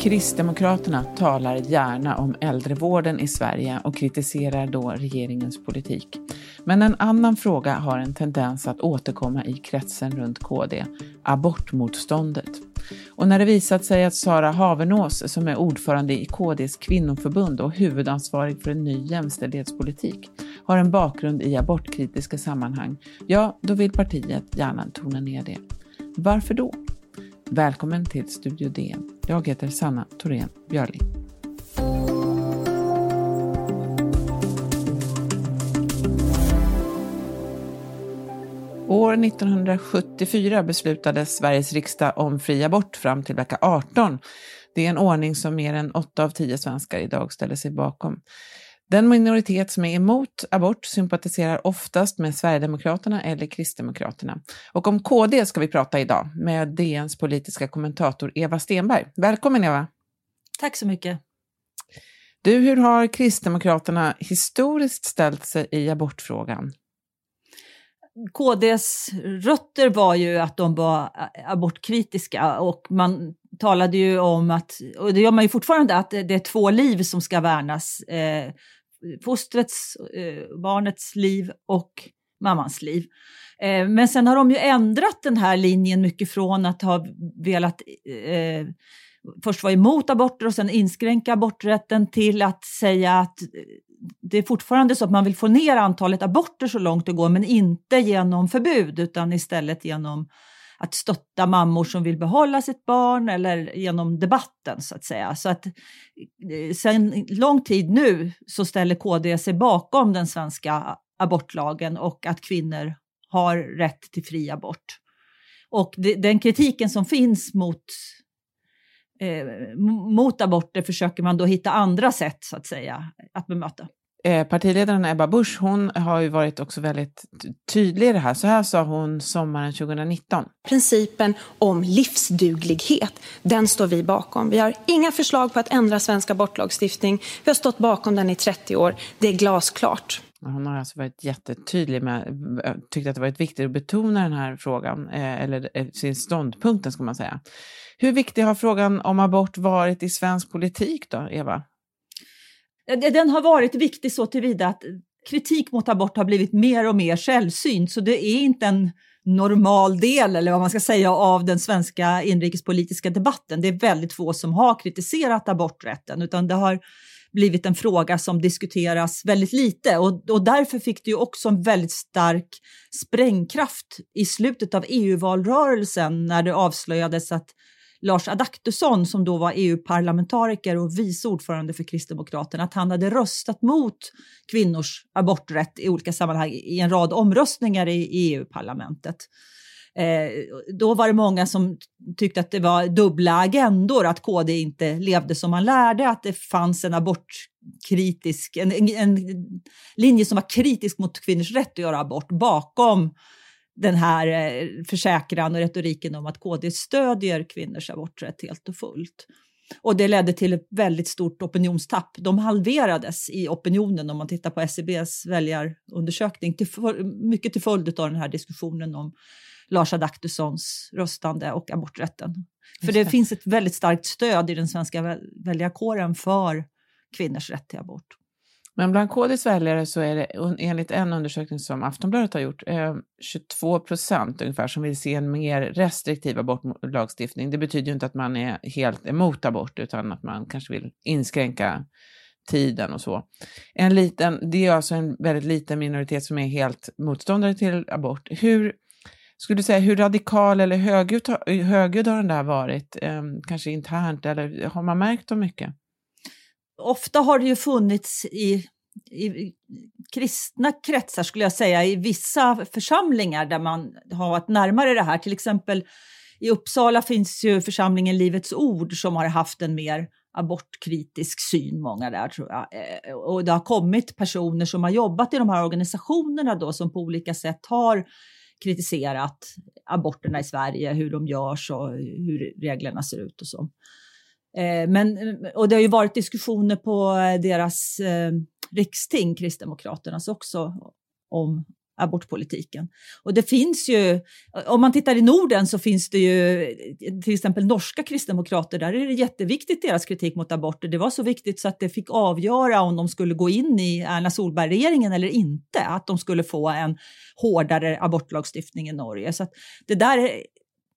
Kristdemokraterna talar gärna om äldrevården i Sverige och kritiserar då regeringens politik. Men en annan fråga har en tendens att återkomma i kretsen runt KD, abortmotståndet. Och när det visat sig att Sara Havenås, som är ordförande i KDs kvinnoförbund och huvudansvarig för en ny jämställdhetspolitik, har en bakgrund i abortkritiska sammanhang, ja, då vill partiet gärna tona ner det. Varför då? Välkommen till Studio DN. Jag heter Sanna Thorén Björling. År 1974 beslutade Sveriges riksdag om fri abort fram till vecka 18. Det är en ordning som mer än 8 av 10 svenskar idag ställer sig bakom. Den minoritet som är emot abort sympatiserar oftast med Sverigedemokraterna eller Kristdemokraterna. Och om KD ska vi prata idag med DNs politiska kommentator Eva Stenberg. Välkommen Eva! Tack så mycket! Du, hur har Kristdemokraterna historiskt ställt sig i abortfrågan? KDs rötter var ju att de var abortkritiska och man talade ju om att, och det gör man ju fortfarande, att det är två liv som ska värnas. Eh, fostrets, eh, barnets liv och mammans liv. Eh, men sen har de ju ändrat den här linjen mycket från att ha velat eh, först vara emot aborter och sen inskränka aborträtten till att säga att det är fortfarande så att man vill få ner antalet aborter så långt det går men inte genom förbud utan istället genom att stötta mammor som vill behålla sitt barn eller genom debatten så att säga. Så att eh, sen lång tid nu så ställer KD sig bakom den svenska abortlagen och att kvinnor har rätt till fri abort. Och den kritiken som finns mot eh, mot aborter försöker man då hitta andra sätt så att säga att bemöta. Eh, partiledaren Ebba Busch, hon har ju varit också väldigt tydlig i det här. Så här sa hon sommaren 2019. Principen om livsduglighet, den står vi bakom. Vi har inga förslag på att ändra svensk abortlagstiftning. Vi har stått bakom den i 30 år. Det är glasklart. Hon har alltså varit jättetydlig med, tyckt att det varit viktigt att betona den här frågan, eh, eller eh, sin ståndpunkten ska man säga. Hur viktig har frågan om abort varit i svensk politik då, Eva? Den har varit viktig så tillvida att kritik mot abort har blivit mer och mer sällsynt, så det är inte en normal del, eller vad man ska säga, av den svenska inrikespolitiska debatten. Det är väldigt få som har kritiserat aborträtten, utan det har blivit en fråga som diskuteras väldigt lite och, och därför fick det ju också en väldigt stark sprängkraft i slutet av EU-valrörelsen när det avslöjades att Lars Adaktusson som då var EU-parlamentariker och vice ordförande för Kristdemokraterna, att han hade röstat mot kvinnors aborträtt i olika sammanhang i en rad omröstningar i EU-parlamentet. Eh, då var det många som tyckte att det var dubbla agendor, att KD inte levde som man lärde, att det fanns en abortkritisk, en, en, en linje som var kritisk mot kvinnors rätt att göra abort bakom den här eh, försäkran och retoriken om att KD stödjer kvinnors aborträtt helt och fullt. Och det ledde till ett väldigt stort opinionstapp. De halverades i opinionen om man tittar på SCBs e väljarundersökning, till, mycket till följd av den här diskussionen om Lars Adaktussons röstande och aborträtten. För det, det finns ett väldigt starkt stöd i den svenska väljarkåren för kvinnors rätt till abort. Men bland KDs väljare så är det enligt en undersökning som Aftonbladet har gjort eh, 22 procent ungefär som vill se en mer restriktiv abortlagstiftning. Det betyder ju inte att man är helt emot abort utan att man kanske vill inskränka tiden och så. En liten, det är alltså en väldigt liten minoritet som är helt motståndare till abort. Hur skulle du säga hur radikal eller högljudd, högljudd har den där varit? Eh, kanske internt eller har man märkt dem mycket? Ofta har det ju funnits i, i kristna kretsar, skulle jag säga, i vissa församlingar där man har varit närmare det här. Till exempel i Uppsala finns ju församlingen Livets Ord som har haft en mer abortkritisk syn, många där tror jag. Eh, och det har kommit personer som har jobbat i de här organisationerna då som på olika sätt har kritiserat aborterna i Sverige, hur de görs och hur reglerna ser ut och så. Eh, men, och det har ju varit diskussioner på deras eh, riksting, Kristdemokraternas också, om abortpolitiken. Och det finns ju, om man tittar i Norden så finns det ju till exempel norska kristdemokrater, där är det jätteviktigt deras kritik mot aborter. Det var så viktigt så att det fick avgöra om de skulle gå in i Erna Solberg-regeringen eller inte, att de skulle få en hårdare abortlagstiftning i Norge. Så det där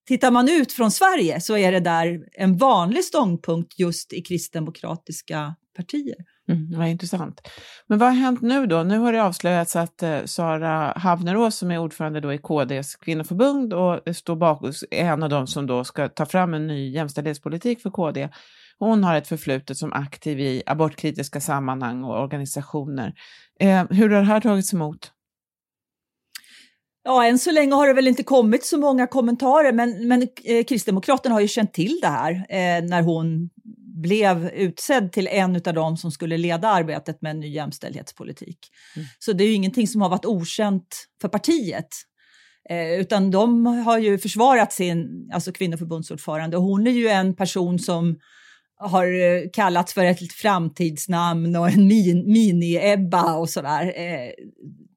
Tittar man ut från Sverige så är det där en vanlig ståndpunkt just i kristdemokratiska partier. Mm, vad intressant. Men vad har hänt nu då? Nu har det avslöjats att eh, Sara Havnerås som är ordförande då i KDs kvinnoförbund och står bakom, är en av dem som då ska ta fram en ny jämställdhetspolitik för KD. Hon har ett förflutet som aktiv i abortkritiska sammanhang och organisationer. Eh, hur har det här tagits emot? Ja, än så länge har det väl inte kommit så många kommentarer, men, men eh, Kristdemokraterna har ju känt till det här eh, när hon blev utsedd till en av dem som skulle leda arbetet med en ny jämställdhetspolitik. Mm. Så det är ju ingenting som har varit okänt för partiet. Eh, utan de har ju försvarat sin alltså kvinnoförbundsordförande och hon är ju en person som har eh, kallats för ett framtidsnamn och en min, mini-Ebba och sådär. Eh,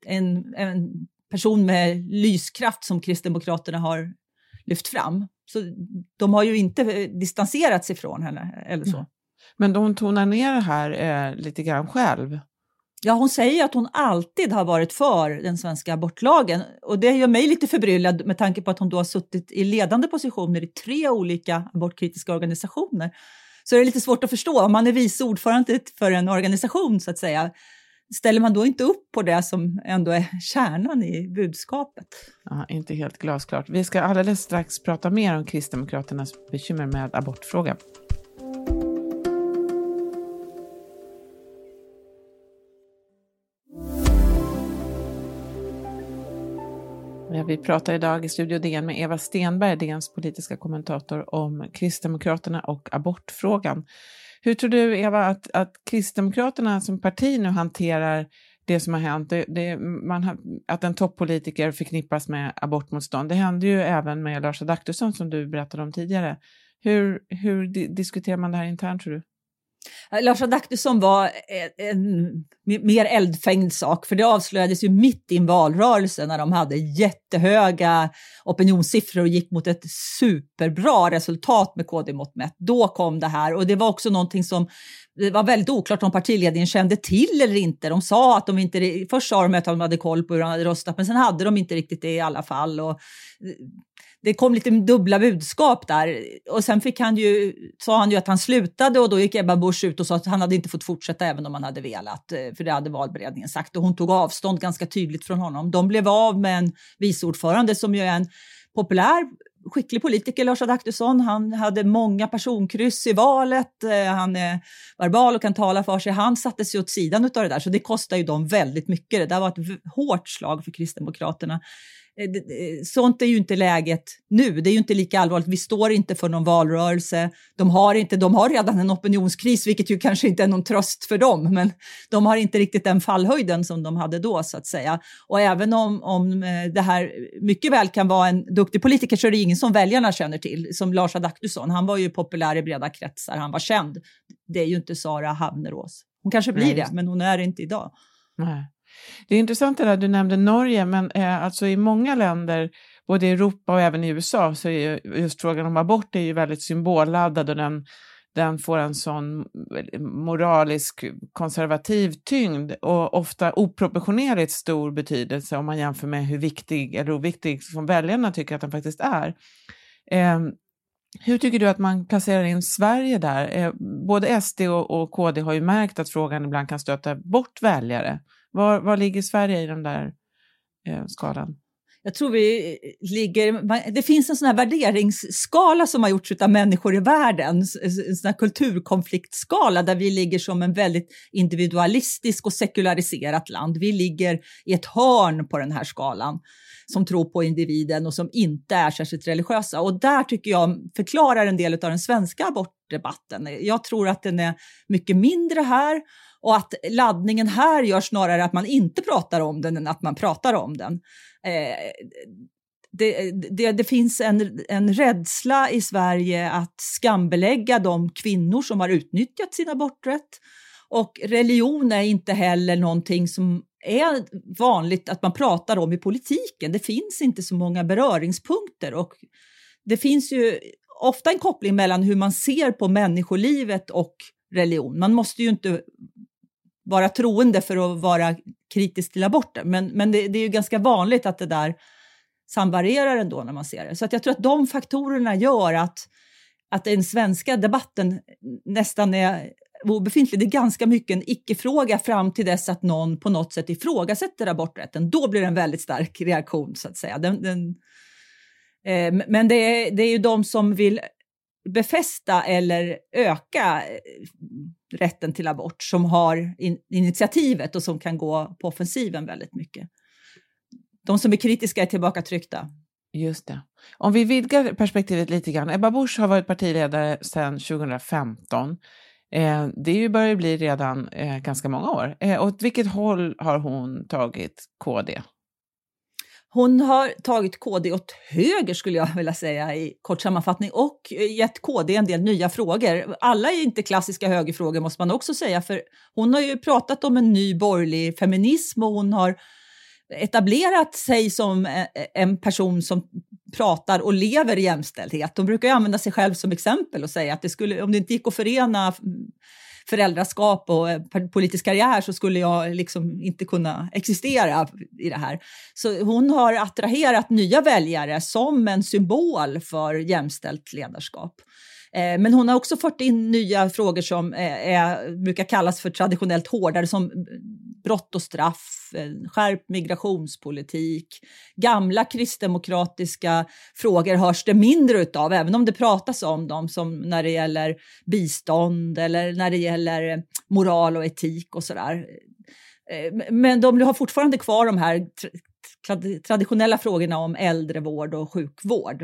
en, en person med lyskraft som Kristdemokraterna har lyft fram. Så de har ju inte distanserat sig från henne eller så. Mm. Men hon tonar ner det här eh, lite grann själv. Ja, hon säger att hon alltid har varit för den svenska abortlagen och det gör mig lite förbryllad med tanke på att hon då har suttit i ledande positioner i tre olika abortkritiska organisationer. Så det är lite svårt att förstå om man är vice ordförande för en organisation så att säga ställer man då inte upp på det som ändå är kärnan i budskapet? Ja, inte helt glasklart. Vi ska alldeles strax prata mer om Kristdemokraternas bekymmer med abortfrågan. Vi pratar idag i Studio DN med Eva Stenberg, DNs politiska kommentator, om Kristdemokraterna och abortfrågan. Hur tror du, Eva, att, att Kristdemokraterna som parti nu hanterar det som har hänt? Det, det, man att en toppolitiker förknippas med abortmotstånd. Det hände ju även med Lars Adaktusson som du berättade om tidigare. Hur, hur diskuterar man det här internt tror du? Eh, Lars Adaktusson var eh, en, mer eldfängd sak, för det avslöjades ju mitt i en valrörelse när de hade jättehöga opinionssiffror och gick mot ett superbra resultat med KD-mått mätt. Då kom det här och det var också någonting som det var väldigt oklart om partiledningen kände till eller inte. De sa att de inte, först sa de att de hade koll på hur han hade röstat, men sen hade de inte riktigt det i alla fall. Och eh, det kom lite dubbla budskap där. Och sen fick han ju, sa han ju att han slutade och då gick Ebba Busch ut och sa att han hade inte fått fortsätta även om han hade velat, eh, för det hade valberedningen sagt. Och hon tog avstånd ganska tydligt från honom. De blev av med en vice ordförande som ju är en populär skicklig politiker, Lars Adaktusson. Han hade många personkryss i valet. Eh, han är verbal och kan tala för sig. Han satte sig åt sidan av det där, så det kostar ju dem väldigt mycket. Det där var ett hårt slag för Kristdemokraterna. Eh, eh, sånt är ju inte läget nu. Det är ju inte lika allvarligt. Vi står inte för någon valrörelse. De har, inte, de har redan en opinionskris, vilket ju kanske inte är någon tröst för dem, men de har inte riktigt den fallhöjden som de hade då, så att säga. Och även om, om eh, det här mycket väl kan vara en duktig politiker så är det ingen som väljarna känner till, som Lars Adaktusson. Han var ju populär i breda kretsar, han var känd. Det är ju inte Sara Havnerås. Hon kanske blir Nej, det, men hon är det inte idag. Nej. Det är intressant det där du nämnde Norge, men eh, alltså i många länder, både i Europa och även i USA, så är just frågan om abort är ju väldigt symbolladdad och den, den får en sån moralisk konservativ tyngd och ofta oproportionerligt stor betydelse om man jämför med hur viktig eller oviktig som väljarna tycker att den faktiskt är. Eh, hur tycker du att man placerar in Sverige där? Eh, både SD och, och KD har ju märkt att frågan ibland kan stöta bort väljare. Var, var ligger Sverige i den där eh, skalan? Jag tror vi eh, ligger... Det finns en sån här värderingsskala som har gjorts av människor i världen, en sån här kulturkonfliktskala där vi ligger som en väldigt individualistisk och sekulariserat land. Vi ligger i ett hörn på den här skalan som tror på individen och som inte är särskilt religiösa. Och där tycker jag förklarar en del av den svenska abortdebatten. Jag tror att den är mycket mindre här och att laddningen här gör snarare att man inte pratar om den än att man pratar om den. Eh, det, det, det, finns en, en rädsla i Sverige att skambelägga de kvinnor som har utnyttjat sin aborträtt. Och religion är inte heller någonting som är vanligt att man pratar om i politiken. Det finns inte så många beröringspunkter och det finns ju ofta en koppling mellan hur man ser på människolivet och religion. Man måste ju inte vara troende för att vara kritisk till aborter, men, men det, det är ju ganska vanligt att det där samvarierar ändå när man ser det. Så att jag tror att de faktorerna gör att, att den svenska debatten nästan är obefintlig. Det är ganska mycket en icke-fråga fram till dess att någon på något sätt ifrågasätter aborträtten. Då blir det en väldigt stark reaktion så att säga. Den, den, eh, men det är, det är ju de som vill befästa eller öka eh, rätten till abort som har in, initiativet och som kan gå på offensiven väldigt mycket. De som är kritiska är tillbakatryckta. Just det. Om vi vidgar perspektivet lite grann. Ebba Busch har varit partiledare sedan 2015. Eh, det börjar bli redan eh, ganska många år. Eh, åt vilket håll har hon tagit KD? Hon har tagit KD åt höger skulle jag vilja säga i kort sammanfattning och eh, gett KD en del nya frågor. Alla är inte klassiska högerfrågor måste man också säga för hon har ju pratat om en ny borgerlig feminism och hon har etablerat sig som eh, en person som pratar och lever jämställdhet. De brukar använda sig själv som exempel och säga att det skulle, om det inte gick att förena mm, föräldraskap och eh, politisk karriär så skulle jag liksom inte kunna existera i det här. Så hon har attraherat nya väljare som en symbol för jämställt ledarskap. Eh, men hon har också fört in nya frågor som eh, är, brukar kallas för traditionellt hårdare, som brott och straff, eh, skärpt migrationspolitik. Gamla kristdemokratiska frågor hörs det mindre utav, även om det pratas om dem, som när det gäller bistånd eller när det gäller moral och etik och sådär. Men de har fortfarande kvar de här traditionella frågorna om äldrevård och sjukvård.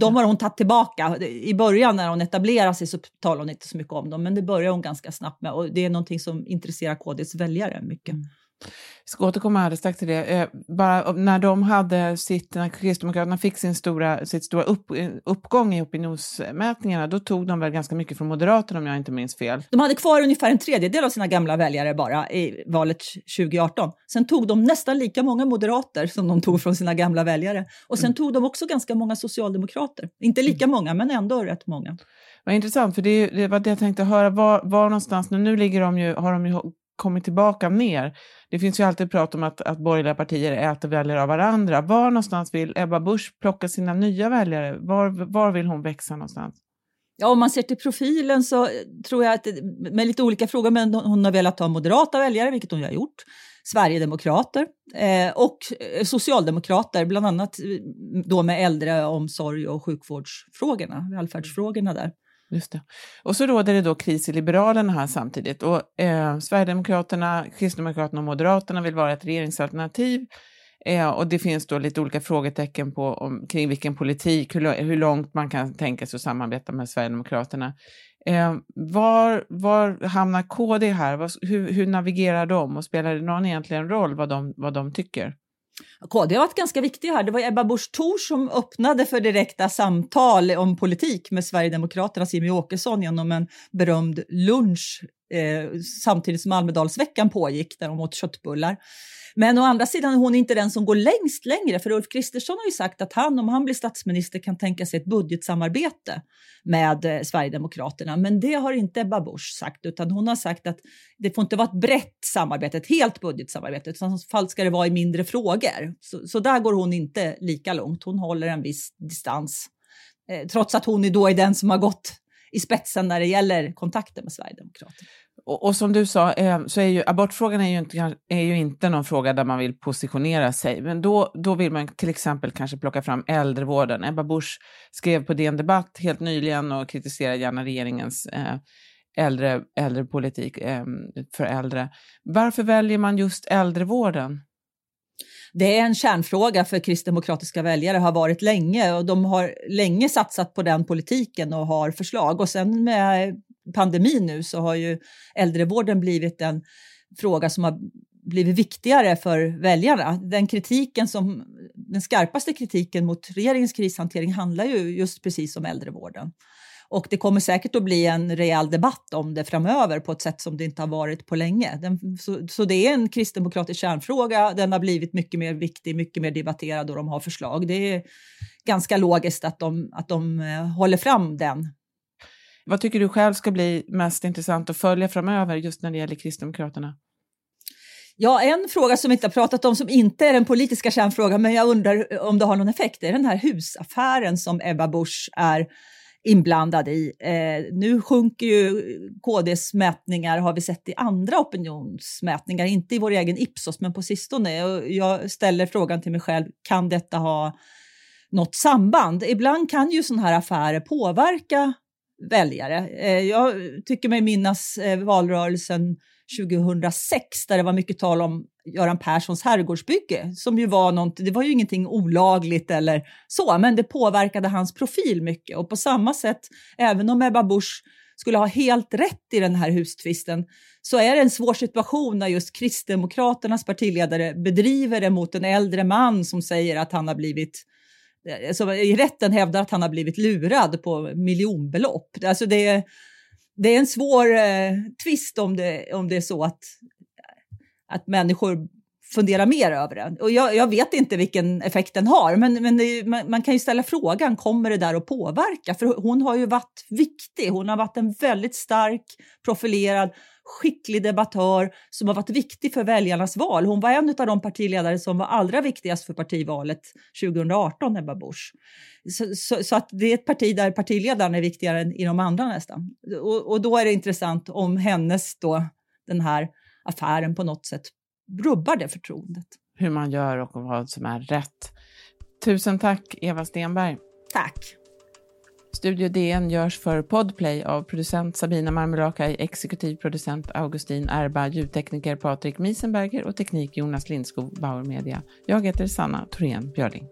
De har hon tagit tillbaka. I början när hon etablerade sig så talade hon inte så mycket om dem, men det börjar hon ganska snabbt med och det är någonting som intresserar KDs väljare mycket. Mm. Vi ska återkomma alldeles strax till det. Eh, bara när de hade sitt, när Kristdemokraterna fick sin stora, sitt stora upp, uppgång i opinionsmätningarna, då tog de väl ganska mycket från Moderaterna om jag inte minns fel. De hade kvar ungefär en tredjedel av sina gamla väljare bara i valet 2018. Sen tog de nästan lika många moderater som de tog från sina gamla väljare. Och sen mm. tog de också ganska många socialdemokrater. Inte lika mm. många, men ändå rätt många. Vad intressant, för det, det var det jag tänkte höra. Var, var någonstans, nu, nu ligger de ju, har de ju kommit tillbaka ner. Det finns ju alltid prat om att, att borgerliga partier äter väljare av varandra. Var någonstans vill Ebba Busch plocka sina nya väljare? Var, var vill hon växa någonstans? Ja, om man ser till profilen så eh, tror jag att, eh, med lite olika frågor, men hon har velat ha moderata väljare, vilket hon ju har gjort, Sverigedemokrater eh, och eh, socialdemokrater, bland annat då med äldreomsorg och sjukvårdsfrågorna, välfärdsfrågorna där. Just det. Och så råder det då kris i Liberalerna här samtidigt. Och, eh, Sverigedemokraterna, Kristdemokraterna och Moderaterna vill vara ett regeringsalternativ. Eh, och det finns då lite olika frågetecken på, om, kring vilken politik, hur, hur långt man kan tänka sig att samarbeta med Sverigedemokraterna. Eh, var, var hamnar KD här? Var, hur, hur navigerar de och spelar det någon egentligen roll vad de, vad de tycker? KD har varit ganska viktig här. Det var Ebba Busch Thor som öppnade för direkta samtal om politik med Sverigedemokraternas Jimmie Åkesson genom en berömd lunch eh, samtidigt som Almedalsveckan pågick där de åt köttbullar. Men å andra sidan är hon inte den som går längst längre, för Ulf Kristersson har ju sagt att han, om han blir statsminister, kan tänka sig ett budgetsamarbete med eh, Sverigedemokraterna. Men det har inte Ebba Busch sagt, utan hon har sagt att det får inte vara ett brett samarbete, ett helt budgetsamarbete, utan i så fall ska det vara i mindre frågor. Så, så där går hon inte lika långt. Hon håller en viss distans, eh, trots att hon är då är den som har gått i spetsen när det gäller kontakter med Sverigedemokraterna. Och, och, som du sa, eh, så är ju abortfrågan är ju, inte, är ju inte någon fråga där man vill positionera sig. Men då, då vill man till exempel kanske plocka fram äldrevården. Ebba Busch skrev på DN Debatt helt nyligen och kritiserade gärna regeringens eh, äldre, äldrepolitik eh, för äldre. Varför väljer man just äldrevården? Det är en kärnfråga för kristdemokratiska väljare, har varit länge och de har länge satsat på den politiken och har förslag. Och sen med pandemin nu så har ju äldrevården blivit en fråga som har blivit viktigare för väljarna. Den kritiken som den skarpaste kritiken mot regeringens krishantering handlar ju just precis om äldrevården. Och det kommer säkert att bli en rejäl debatt om det framöver på ett sätt som det inte har varit på länge. Den, så, så, det är en kristdemokratisk kärnfråga. Den har blivit mycket mer viktig, mycket mer debatterad och de har förslag. Det är ganska logiskt att de, att de eh, håller fram den. Vad tycker du själv ska bli mest intressant att följa framöver just när det gäller Kristdemokraterna? Ja, en fråga som vi inte har pratat om som inte är den politiska kärnfrågan, men jag undrar om det har någon effekt, det är den här husaffären som Ebba Busch är inblandad i. Eh, nu sjunker ju KDs mätningar, har vi sett i andra opinionsmätningar, inte i vår egen Ipsos, men på sistone. Och jag ställer frågan till mig själv, kan detta ha något samband? Ibland kan ju sådana här affärer påverka väljare. Eh, jag tycker mig minnas eh, valrörelsen 2006 där det var mycket tal om Göran Perssons herrgårdsbygge som ju var något, det var ju ingenting olagligt eller så, men det påverkade hans profil mycket och på samma sätt, även om Ebba Busch skulle ha helt rätt i den här hustvisten så är det en svår situation när just Kristdemokraternas partiledare bedriver det mot en äldre man som säger att han har blivit eh, som i rätten hävdar att han har blivit lurad på miljonbelopp. Alltså det, det är en svår eh, tvist om det, om det är så att, att människor fundera mer över det. Och jag, jag vet inte vilken effekt den har, men, men det, man, man, kan ju ställa frågan, kommer det där att påverka? För hon har ju varit viktig. Hon har varit en väldigt stark, profilerad, skicklig debattör som har varit viktig för väljarnas val. Hon var en av de partiledare som var allra viktigast för partivalet 2018, Ebba Busch. Så, så, så, att det är ett parti där partiledaren är viktigare än i de andra nästan. Och, och då är det intressant om hennes då, den här affären på något sätt rubbar det förtroendet. Hur man gör och vad som är rätt. Tusen tack, Eva Stenberg. Tack. Studio DN görs för Podplay av producent Sabina Marmelakai, exekutiv producent Augustin Erba, ljudtekniker Patrik Miesenberger och teknik Jonas Lindskog, Bauer Media. Jag heter Sanna Thorén Björling.